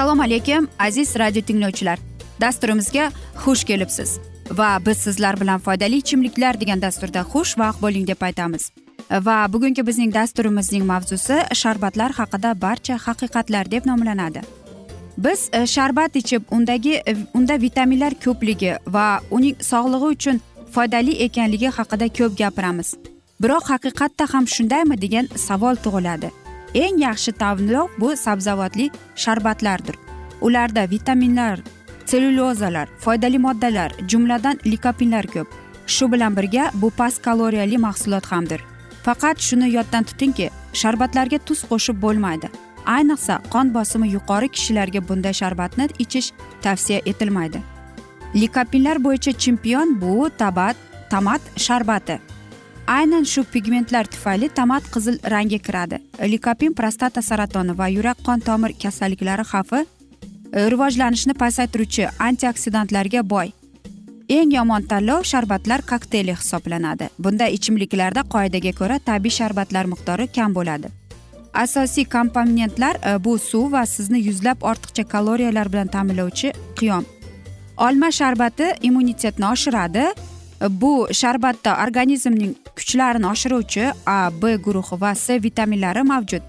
assalomu alaykum aziz radio tinglovchilar. Dasturimizga xush kelibsiz. Va biz sizlar bilan foydali ichimliklar degan dasturda xushvaqt bo'ling deb aytamiz. Va bugungi bizning dasturimizning mavzusi sharbatlar haqida barcha haqiqatlar deb nomlanadi. Biz e, sharbat ichib undagi unda vitaminlar ko'pligi va uning sog'lig'i uchun foydali ekanligi haqida ko'p gapiramiz. Biroq haqiqatda ham shundaymi degan savol tug'iladi. Eng yaxshi tanlov bu sabzavotli sharbatlardir. Ularda vitaminlar sellyulozalar foydali moddalar jumladan likopinlar ko'p. Shu bilan birga bu past kaloriyali mahsulot hamdir. Faqat shuni yoddan tutingki sharbatlarga tuz qo'shib bo'lmaydi. Ayniqsa qon bosimi yuqori kishilarga bunday sharbatni ichish tavsiya etilmaydi. Likopinlar bo'yicha chempion bu tabat tomat sharbati. Aynan shu pigmentlar tufayli tomat qizil rangga kiradi. Likopin prostata saratoni va yurak qon tomir kasalliklari xavfi e, rivojlanishni pasaytiruvchi antioksidantlarga boy. Eng yomon tanlov sharbatlar kokteyli hisoblanadi. Bunday ichimliklarda qoidaga ko'ra tabiiy sharbatlar miqdori kam bo'ladi. Asosiy komponentlar e, bu suv va sizni yuzlab ortiqcha kaloriyalar bilan ta'minlovchi qiyom. Olma sharbati immunitetni oshiradi. Bu sharbatda organizmning kuchlarini oshiruvchi a b guruhi va c vitaminlari mavjud.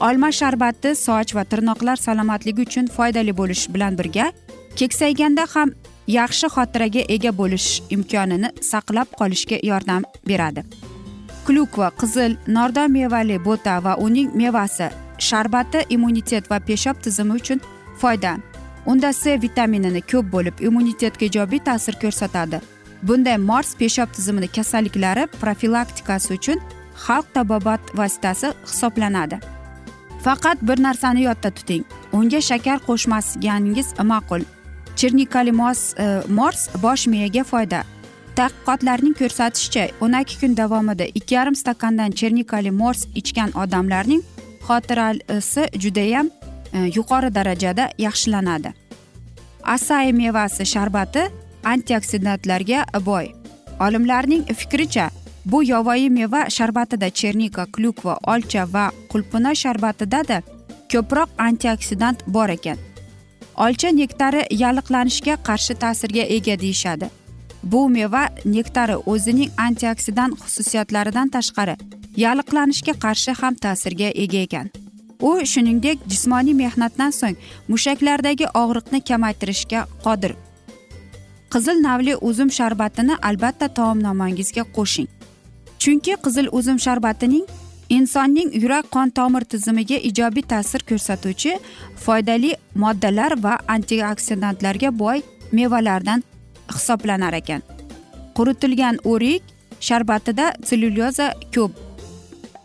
Olma sharbati soch va tirnoqlar salomatligi uchun foydali bo'lishi bilan birga keksayganda ham yaxshi xotiraga ega bo'lish imkonini saqlab qolishga yordam beradi. Klyukva qizil nordon mevali bo'ta va uning mevasi sharbati immunitet va peshob tizimi uchun foyda unda c vitaminini ko'p bo'lib immunitetga ijobiy ta'sir ko'rsatadi. Bunday mors peshob tizimini kasalliklari profilaktikasi uchun xalq tabobat vositasi hisoblanadi. Faqat bir narsani yodda tuting. Unga shakar qo'shmasganingiz ma'qul. Chernikali mos e, mors bosh miyaga foyda. Tadqiqotlarning ko'rsatishicha o'n ikki kun davomida ikki yarim stakandan chernikali mors ichgan odamlarning xotirasi judayam E, yuqori darajada yaxshilanadi. Asay mevasi sharbati antioksidantlarga boy. Olimlarning fikricha bu yovvoyi meva sharbatida chernika klyukva olcha va qulpina sharbatidada ko'proq antioksidant bor ekan. Olcha nektari yalliqlanishga qarshi ta'sirga ega deyishadi. Bu meva nektari o'zining antioksidant xususiyatlaridan tashqari yalliqlanishga qarshi ham ta'sirga ega ekan. U shuningdek jismoniy mehnatdan so'ng mushaklardagi og'riqni kamaytirishga qodir. Qizil navli uzum sharbatini albatta taomnomangizga qo'shing. Chunki qizil uzum sharbatining insonning yurak qon tomir tizimiga ijobiy ta'sir ko'rsatuvchi foydali moddalar va antioksidantlarga boy mevalardan hisoblanar ekan. Quritilgan o'rik sharbatida sellyuloza ko'p.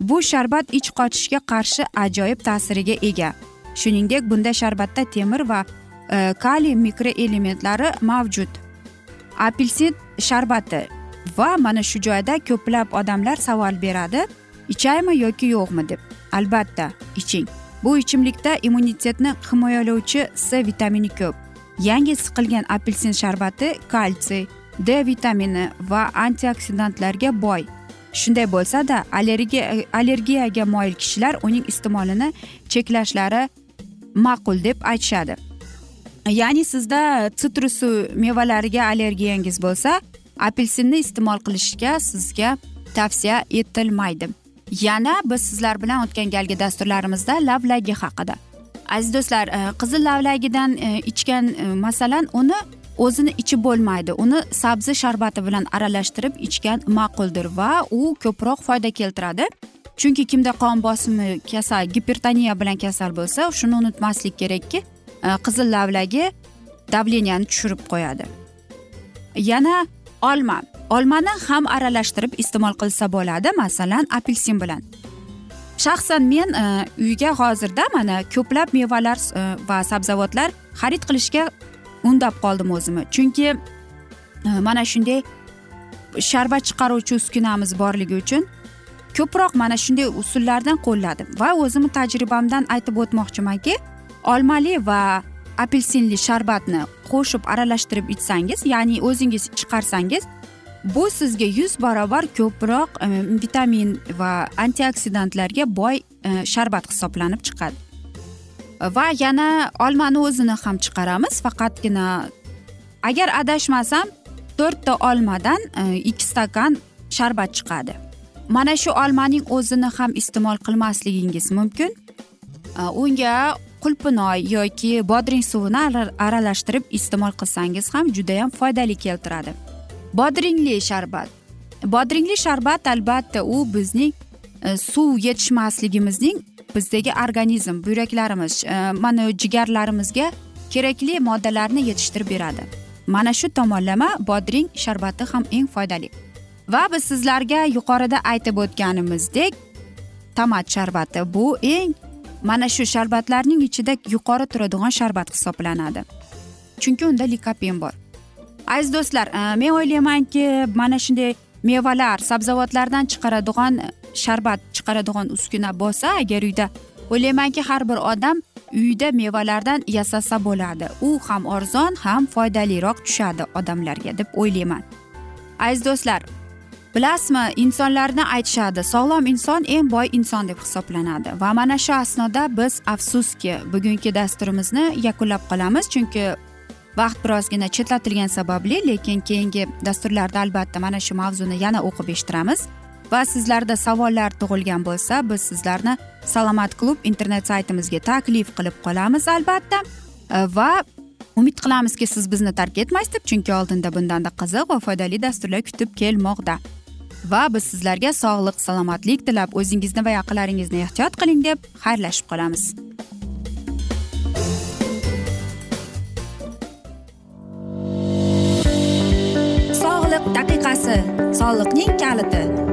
Bu sharbat ich qochishga qarshi ajoyib ta'siriga ega. Shuningdek bunda sharbatda temir va e, kaliy mikroelementlari mavjud. Apelsin sharbati. Va mana shu joyda ko'plab odamlar savol beradi ichaymi yoki yo'qmi deb. Albatta iching. Bu ichimlikda immunitetni himoyalovchi c vitamini ko'p. Yangi siqilgan apelsin sharbati kalsiy d vitamini va antioksidantlarga boy. Shunday bo'lsada allergiya allergiyaga moyil kishilar uning iste'molini cheklashlari ma'qul deb aytishadi. Ya'ni sizda sitrus mevalariga allergiyangiz bo'lsa apelsinni iste'mol qilishga sizga tavsiya etilmaydi. Yana biz sizlar bilan o'tgan galgi dasturlarimizda lavlagi haqida. Aziz do'stlar e, qizil lavlagidan e, ichgan e, masalan uni o'zini ichib bo'lmaydi. Uni sabzi sharbati bilan aralashtirib ichgan ma'quldir va u ko'proq foyda keltiradi. Chunki kimda qon bosimi kasal gipertoniya bilan kasal bo'lsa shuni unutmaslik kerakki e, qizil lavlagi давленияni tushirib qo'yadi. Yana olma. Olmani ham aralashtirib iste'mol qilsa bo'ladi masalan apelsin bilan. Shaxsan men e, uyga hozirda mana ko'plab mevalar e, va sabzavotlar xarid qilishga undab qoldim o'zimni. Chunki e, mana shunday sharbat chiqaruvchi uskunamiz borligi uchun ko'proq mana shunday usullardan qo'lladim va o'zimni tajribamdan aytib o'tmoqchimanki olmali va apelsinli sharbatni qo'shib aralashtirib ichsangiz ya'ni o'zingiz chiqarsangiz bu sizga yuz barobar ko'proq e, vitamin va antioksidantlarga boy e, sharbat hisoblanib chiqadi. Va yana olmani o'zini ham chiqaramiz. Faqatgina agar adashmasam to'rtta olmadan e, ikki stakan sharbat chiqadi. Mana shu olmaning o'zini ham iste'mol qilmasligingiz mumkin. E, unga qulpinoy yoki bodring suvini aralashtirib iste'mol qilsangiz ham judayam foydali keltiradi. Bodringli sharbat. Bodringli sharbat albatta u bizning e, suv yetishmasligimizning bizdagi organizm buyraklarimiz e, mana jigarlarimizga kerakli moddalarni yetishtirib beradi. Mana shu tomonlama bodring sharbati ham eng foydali. Va biz sizlarga yuqorida aytib o'tganimizdek tomat sharbati bu eng mana shu sharbatlarning ichida yuqori turadigan sharbat hisoblanadi. Chunki unda likopen bor. Aziz do'stlar e, men o'ylaymanki mana shunday mevalar sabzavotlardan chiqaradigan sharbat chiqaradigan uskuna bo'lsa agar uyda o'ylaymanki har bir odam uyda mevalardan yasasa bo'ladi. U ham arzon ham foydaliroq tushadi odamlarga deb o'ylayman. Aziz do'stlar bilasizmi insonlarni aytishadi sog'lom inson eng boy inson deb hisoblanadi. Va mana shu asnoda biz afsuski bugungi dasturimizni yakunlab qolamiz chunki vaqt birozgina chetlatilgani sababli lekin keyingi dasturlarda albatta mana shu mavzuni yana o'qib eshittiramiz. Va sizlarda savollar tug'ilgan bo'lsa biz sizlarni salomat klub internet saytimizga taklif qilib qolamiz albatta. E, va umid qilamizki siz bizni tark etmaysiz deb chunki oldinda bundanda qiziq va foydali dasturlar kutib kelmoqda. Va biz sizlarga sog'lik salomatlik tilab o'zingizni va yaqinlaringizni ehtiyot qiling deb xayrlashib qolamiz. Sog'liq daqiqasi soliqning kaliti.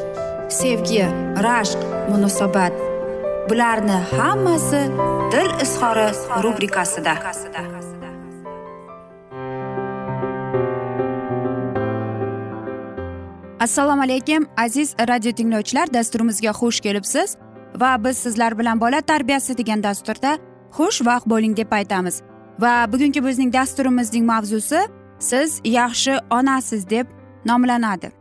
sevgi rashq munosabat. Bularni hammasi dil izhori rubrikasida. Assalomu alaykum aziz radio tinglovchilar dasturimizga xush kelibsiz va biz sizlar bilan bola tarbiyasi degan dasturda xushvaqt bo'ling deb aytamiz. Va bugungi bizning dasturimizning mavzusi siz yaxshi onasiz deb nomlanadi.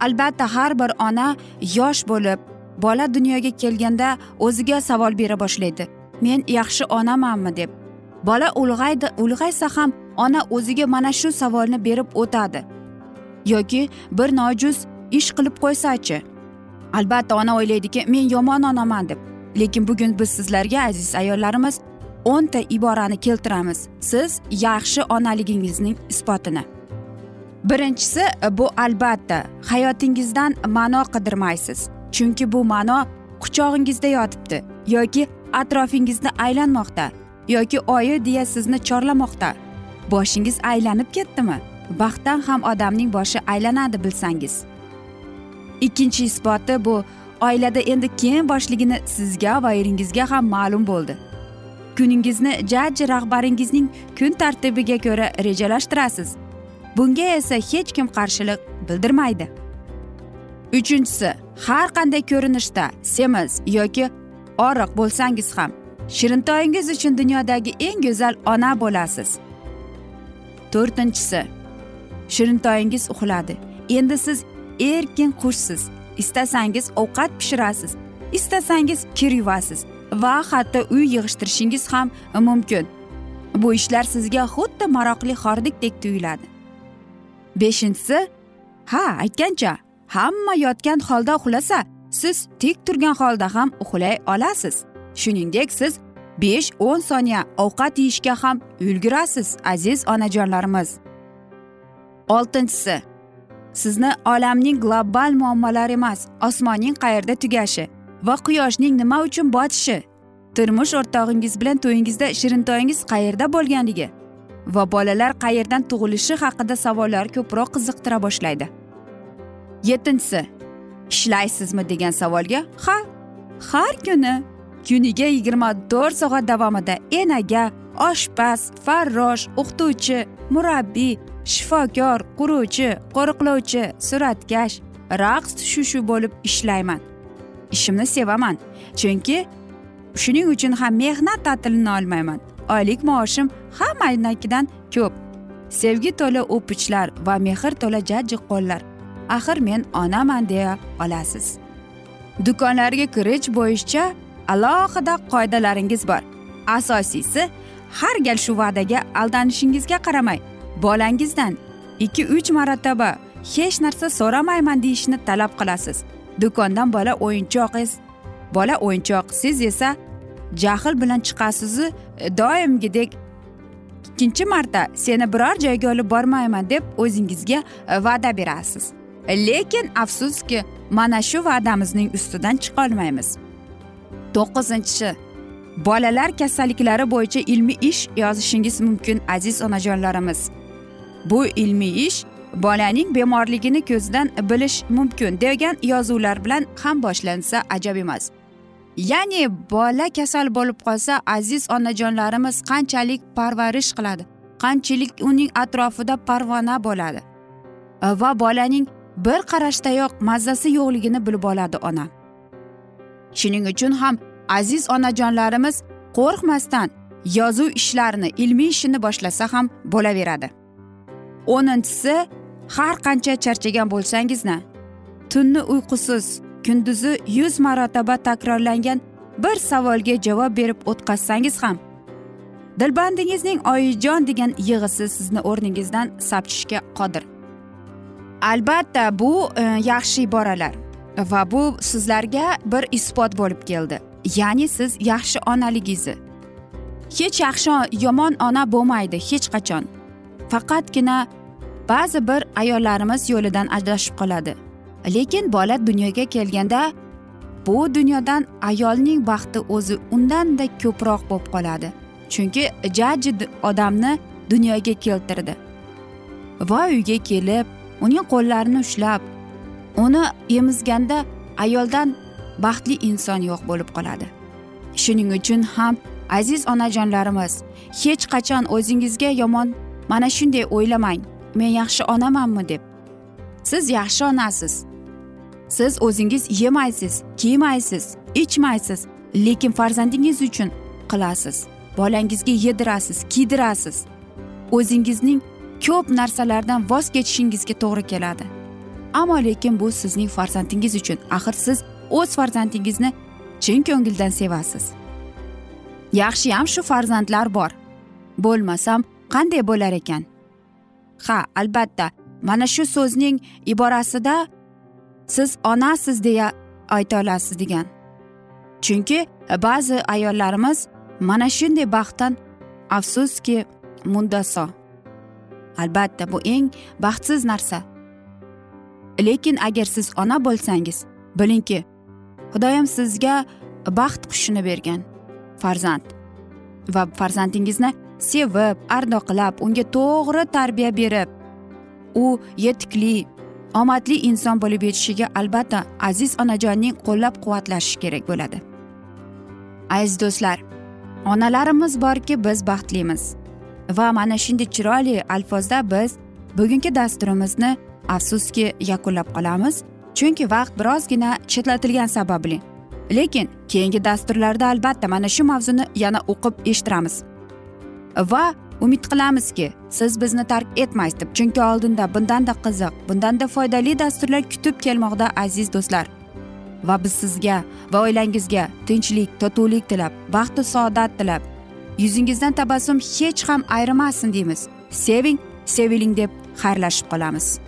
Albatta har bir ona yosh bo'lib bola dunyoga kelganda o'ziga savol bera boshlaydi. Men yaxshi onamanmi deb. Bola ulg'aydi ulg'aysa ham ona o'ziga mana shu savolni berib o'tadi. Yoki bir nojuz ish qilib qo'ysachi. Albatta ona o'ylaydiki men yomon onaman deb. Lekin bugun biz sizlarga aziz ayollarimiz o'nta iborani keltiramiz. Siz yaxshi onaligingizning isbotini. Birinchisi bu albatta hayotingizdan ma'no qidirmaysiz chunki bu ma'no quchog'ingizda yotibdi yoki atrofingizni aylanmoqda yoki oyi deya sizni chorlamoqda. Boshingiz aylanib ketdimi? Baxtdan ham odamning boshi aylanadi bilsangiz. Ikkinchi isboti bu oilada endi kim boshligini sizga va eringizga ham ma'lum bo'ldi. Kuningizni jajji rahbaringizning kun tartibiga ko'ra rejalashtirasiz. Bunga esa hech kim qarshilik bildirmaydi. Uchinchisi har qanday ko'rinishda semiz yoki oriq bo'lsangiz ham shirintoyingiz uchun dunyodagi eng go'zal ona bo'lasiz. To'rtinchisi shirintoyingiz uxladi. Endi siz erkin qushsiz. Istasangiz ovqat pishirasiz istasangiz kir yuvasiz va hatto uy yig'ishtirishingiz ham mumkin. Bu ishlar sizga xuddi maroqli xordikdek tuyuladi. Beshinchisi ha aytgancha hamma yotgan holda uxlasa siz tik turgan holda ham uxlay olasiz. Shuningdek siz besh o'n soniya ovqat yeyishga ham ulgurasiz aziz onajonlarimiz. Oltinchisi sizni olamning global muammolari emas osmonning qayerda tugashi va quyoshning nima uchun botishi turmush o'rtog'ingiz bilan to'yingizda shirintoyingiz qayerda bo'lganligi va bolalar qayerdan tug'ilishi haqida savollar ko'proq qiziqtira boshlaydi. Yettinchisi ishlaysizmi? degan savolga ha har kuni kuniga yigirma to'rt soat davomida enaga oshpaz farrosh o'qituvchi murabbiy shifokor quruvchi qo'riqlovchi suratkash raqs tushushi bo'lib ishlayman. Ishimni sevaman chunki shuning uchun ham mehnat ta'tilini olmayman. Oylik maoshim hammanikidan ko'p. Sevgi to'la o'pichlar va mehr to'la jajji qo'llar. Axir men onaman deya olasiz. Do'konlarga kirish bo'yicha alohida qoidalaringiz bor. Asosiysi har gal shu va'daga aldanishingizga qaramay bolangizdan ikki uch marotaba hech narsa so'ramayman deyishni talab qilasiz. Do'kondan bola o'yinchoq bola o'yinchoq siz esa jahl bilan chiqasizu e, doimgidek ikkinchi marta seni biror joyga olib bormayman deb o'zingizga e, va'da berasiz. Lekin afsuski mana shu va'damizning ustidan chiqolmaymiz. To'qqizinchi bolalar kasalliklari bo'yicha ilmiy ish yozishingiz mumkin aziz onajonlarimiz. Bu ilmiy ish bolaning bemorligini ko'zdan bilish mumkin degan yozuvlar bilan ham boshlansa ajab emas. Ya'ni bola kasal bo'lib qolsa aziz onajonlarimiz qanchalik parvarish qiladi? Qanchalik uning atrofida parvona bo'ladi? E, va bolaning bir qarashdayoq mazzasi yo'qligini bilib oladi ona. Shuning uchun ham aziz onajonlarimiz qo'rqmasdan yozuv ishlarini ilmiy ishini boshlasa ham bo'laveradi. O'ninchisi har qancha charchagan bo'lsangizna tunni uyqusiz kunduzi yuz marotaba takrorlangan bir savolga javob berib o'tkazsangiz ham. Dilbandingizning oyijon degan yig'isi sizni o'rningizdan sapchishga qodir. Albatta bu e, yaxshi iboralar va bu sizlarga bir isbot bo'lib keldi. Ya'ni siz yaxshi onaligingizni hech yaxshi yomon ona bo'lmaydi hech qachon. Faqatgina ba'zi bir ayollarimiz yo'lidan adashib qoladi. Lekin bola dunyoga kelganda bu dunyodan ayolning baxti o'zi undanda ko'proq bo'lib qoladi. Chunki jajji odamni dunyoga keltirdi. Va uyga kelib uning qo'llarini ushlab uni emizganda ayoldan baxtli inson yo'q bo'lib qoladi. Shuning uchun ham aziz onajonlarimiz hech qachon o'zingizga yomon mana shunday o'ylamang men yaxshi onamanmi deb. Siz yaxshi onasiz. Siz o'zingiz yemaysiz kiymaysiz ichmaysiz lekin farzandingiz uchun qilasiz. Bolangizga yedirasiz kiydirasiz. O'zingizning ko'p narsalardan voz kechishingizga to'g'ri keladi. Ammo lekin bu sizning farzandingiz uchun. Axir siz o'z farzandingizni chin ko'ngildan sevasiz. Yaxshiyam shu farzandlar bor. Bo'lmasam qanday bo'lar ekan? Ha albatta. Mana shu so'zning iborasida siz onasiz deya ayta olasiz degan. Chunki ba'zi ayollarimiz mana shunday baxtdan afsuski mundaso. Albatta bu eng baxtsiz narsa. Lekin agar siz ona bo'lsangiz bilingki xudoyim sizga baxt qushini bergan farzand va farzandingizni sevib ardoqlab unga to'g'ri tarbiya berib u yetukli omadli inson bo'lib yetishiga albatta aziz onajonning qo'llab quvvatlashi kerak bo'ladi. Aziz do'stlar onalarimiz borki biz baxtlimiz va mana shunday chiroyli alfozda biz bugungi dasturimizni afsuski yakunlab qolamiz chunki vaqt birozgina chetlatilgani sababli. Lekin keyingi dasturlarda albatta mana shu mavzuni yana o'qib eshittiramiz va umid qilamizki siz bizni tark etmaysiz deb. Chunki oldinda bundanda qiziq bundanda foydali dasturlar kutib kelmoqda aziz do'stlar. Va biz sizga va oilangizga tinchlik totuvlik tilab baxtu saodat tilab yuzingizdan tabassum hech ham ayrimasin deymiz. Seving seviling deb xayrlashib qolamiz.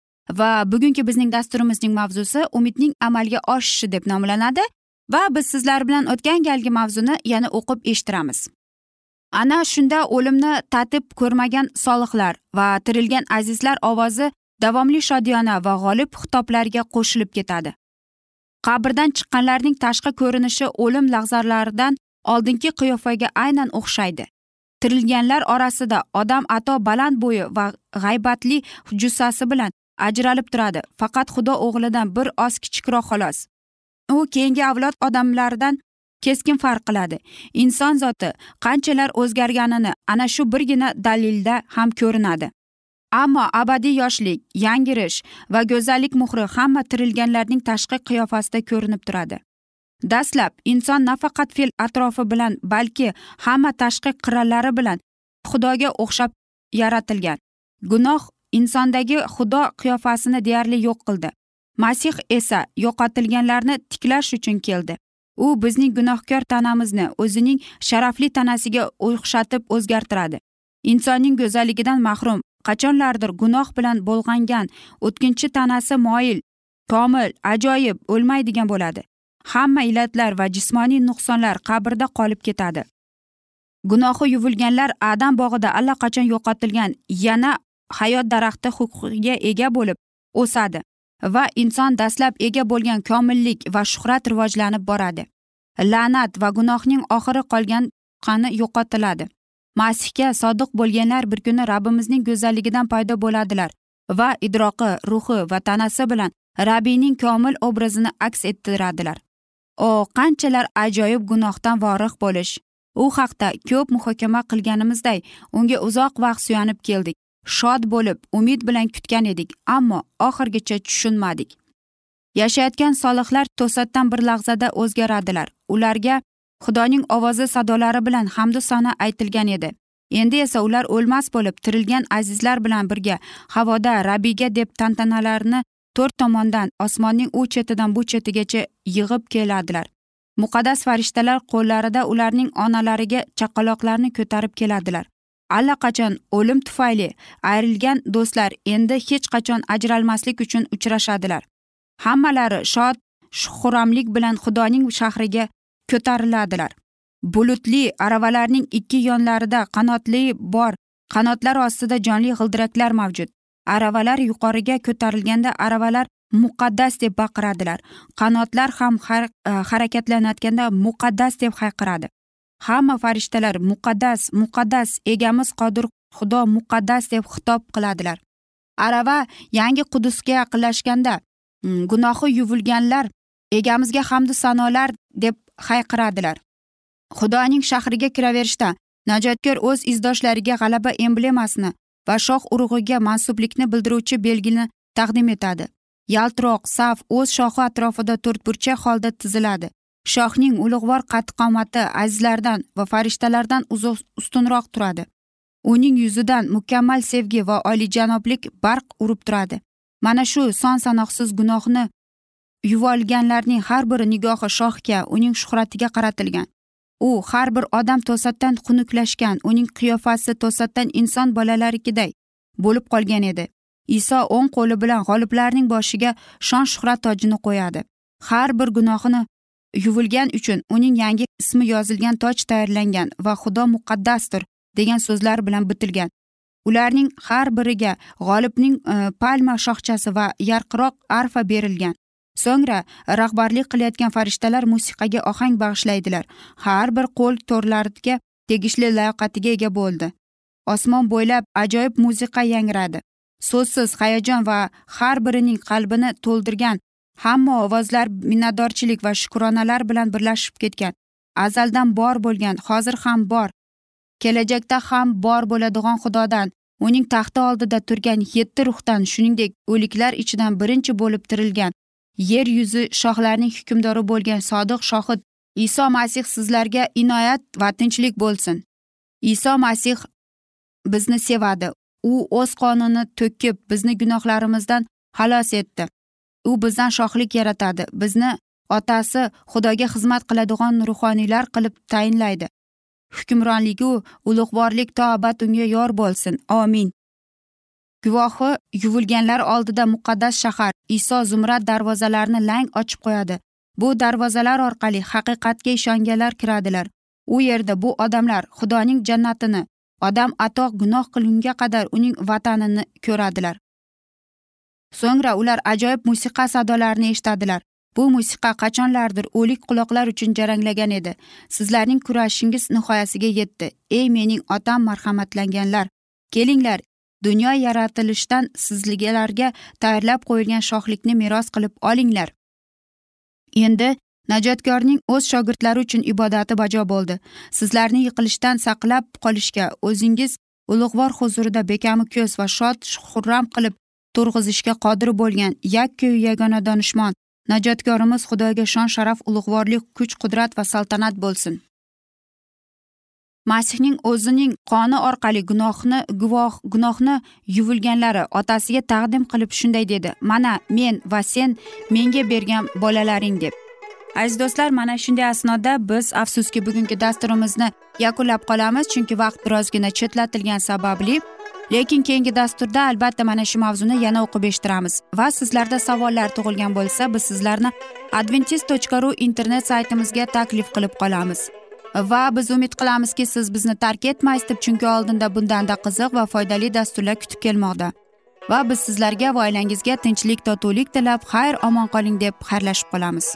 Va bugungi bizning dasturimizning mavzusi umidning amalga oshishi deb nomlanadi va biz sizlar bilan o'tgan galgi mavzuni yana o'qib eshittiramiz. Ana shunda o'limni tatib ko'rmagan solihlar va tirilgan azizlar ovozi davomli shodiyona va g'olib xitoblarga qo'shilib ketadi. Qabrdan chiqqanlarning tashqi ko'rinishi o'lim lahzalaridan oldingi qiyofaga aynan o'xshaydi. Tirilganlar orasida odam ato baland bo'yi va g'aybatli jussasi bilan ajralib turadi. Faqat xudo o'g'lidan bir oz kichikroq xolos. U keyingi avlod odamlaridan keskin farq qiladi. Inson zoti qanchalar o'zgarganini ana shu birgina dalilda ham ko'rinadi. Ammo abadiy yoshlik yangirish va go'zallik muhri hamma tirilganlarning tashqi qiyofasida ko'rinib turadi. Dastlab inson nafaqat fe'l atrofi bilan balki hamma tashqi qirralari bilan xudoga o'xshab yaratilgan. Gunoh insondagi xudo qiyofasini deyarli yo'q qildi. Masih esa yo'qotilganlarni tiklash uchun keldi. U bizning gunohkor tanamizni o'zining sharafli tanasiga o'xshatib o'zgartiradi. Insonning go'zalligidan mahrum qachonlardir gunoh bilan bo'lg'angan o'tkinchi tanasi moyil komil ajoyib o'lmaydigan bo'ladi. Hamma illatlar va jismoniy nuqsonlar qabrda qolib ketadi. Gunohi yuvilganlar adam bog'ida allaqachon yo'qotilgan yana hayot daraxti huquqiga ega bo'lib o'sadi va inson dastlab ega bo'lgan komillik va shuhrat rivojlanib boradi. La'nat va gunohning oxiri qolgan qani yo'qotiladi. Masihga sodiq bo'lganlar bir kuni rabbimizning go'zalligidan paydo bo'ladilar va idroqi ruhi va tanasi bilan rabbiyning komil obrazini aks ettiradilar. O qanchalar ajoyib gunohdan vorig' bo'lish. U haqda ko'p muhokama qilganimizday unga uzoq vaqt suyanib keldik. Shod bo'lib umid bilan kutgan edik ammo oxirigacha tushunmadik. Yashayotgan solihlar to'satdan bir lahzada o'zgaradilar ularga xudoning ovozi sadolari bilan hamdu sano aytilgan edi. Endi esa ular o'lmas bo'lib tirilgan azizlar bilan birga havoda rabiga deb tantanalarni to'rt tomondan osmonning u chetidan bu chetigacha yig'ib keladilar muqaddas farishtalar qo'llarida ularning onalariga chaqaloqlarni ko'tarib keladilar allaqachon o'lim tufayli ayrilgan do'stlar endi hech qachon ajralmaslik uchun uchrashadilar. Hammalari shod xuramlik bilan xudoning shahriga ko'tariladilar. Bulutli aravalarning ikki yonlarida qanotli bor qanotlar ostida jonli g'ildiraklar mavjud. Aravalar yuqoriga ko'tarilganda aravalar muqaddas deb baqiradilar. Qanotlar ham har, e, harakatlanayotganda muqaddas deb hayqiradi. Hamma farishtalar muqaddas muqaddas egamiz qodir xudo muqaddas deb xitob qiladilar. Arava yangi qudusga yaqinlashganda mm, gunohi yuvilganlar egamizga hamdu sanolar deb hayqiradilar. Xudoning shahriga kiraverishda najotkor o'z izdoshlariga g'alaba emblemasini va shoh urug'iga mansublikni bildiruvchi belgini taqdim etadi. Yaltiroq saf o'z shohi atrofida to'rtburchak holda tiziladi. Shohning ulug'vor qad qomati azizlardan va farishtalardan ustunroq turadi. Uning yuzidan mukammal sevgi va oliyjanoblik barq urib turadi. Mana shu son sanoqsiz gunohni yuvolganlarning har bir nigohi shohga uning shuhratiga qaratilgan. U har bir odam to'satdan xunuklashgan uning qiyofasi to'satdan inson bolalarikiday bo'lib qolgan edi. Iso o'ng qo'li bilan g'oliblarning boshiga shon shuhrat tojini qo'yadi. Har bir gunohini yuvilgan uchun uning yangi ismi yozilgan toj tayyorlangan va xudo muqaddasdir degan so'zlar bilan bitilgan. Ularning har biriga g'olibning e, palma shoxchasi va yarqiroq arfa berilgan. So'ngra rahbarlik qilayotgan farishtalar musiqaga ohang bag'ishlaydilar. Har bir qo'l to'rlariga tegishli layoqatiga ega bo'ldi. Osmon bo'ylab ajoyib musiqa yangradi. So'zsiz hayajon va har birining qalbini to'ldirgan hamma ovozlar minnatdorchilik va shukronalar bilan birlashib ketgan. Azaldan bor bo'lgan hozir ham bor. Kelajakda ham bor bo'ladigan xudodan uning taxti oldida turgan yetti ruhdan shuningdek o'liklar ichidan birinchi bo'lib tirilgan yer yuzi shohlarining hukmdori bo'lgan sodiq shohid iso masih sizlarga inoyat va tinchlik bo'lsin. Iso masih bizni sevadi. U o'z qonini to'kib bizni gunohlarimizdan xalos etdi. U bizdan shohlik yaratadi. Bizni otasi xudoga xizmat qiladigan ruhoniylar qilib tayinlaydi. Hukmronligu ulug'vorlik to abad unga yor bo'lsin. Omin guvohi yuvilganlar oldida muqaddas shahar iso zumrad darvozalarini lang ochib qo'yadi. Bu darvozalar orqali haqiqatga ishonganlar kiradilar. U yerda bu odamlar xudoning jannatini odam ato gunoh qilgunga qadar uning vatanini ko'radilar. So'ngra ular ajoyib musiqa sadolarini eshitadilar. Bu musiqa qachonlardir o'lik quloqlar uchun jaranglagan edi. Sizlarning kurashingiz nihoyasiga yetdi. Ey mening otam marhamatlanganlar. Kelinglar dunyo yaratilishidan sizlarga tayyorlab qo'yilgan shohlikni meros qilib olinglar. Endi najotkorning o'z shogirdlari uchun ibodati bajo bo'ldi. Sizlarni yiqilishdan saqlab qolishga o'zingiz ulug'vor huzurida bekamu ko'z va shod xurram qilib turg'izishga qodir bo'lgan yakkayu yagona donishmon najotkorimiz xudoga shon sharaf ulug'vorlik kuch qudrat va saltanat bo'lsin. Masihning o'zining qoni orqali gunohni guvoh gunohni yuvilganlari otasiga taqdim qilib shunday dedi. Mana men va sen menga bergan bolalaring deb. Aziz do'stlar mana shunday asnoda biz afsuski bugungi dasturimizni yakunlab qolamiz chunki vaqt birozgina chetlatilgani sababli lekin keyingi dasturda albatta mana shu mavzuni yana o'qib eshittiramiz. Va sizlarda savollar tug'ilgan bo'lsa biz sizlarni adventis tochka ru internet saytimizga taklif qilib qolamiz. Va biz umid qilamizki siz bizni tark etmaysiz deb chunki oldinda bundanda qiziq va foydali dasturlar kutib kelmoqda. Va biz sizlarga va oilangizga tinchlik totuvlik tilab xayr omon qoling deb xayrlashib qolamiz.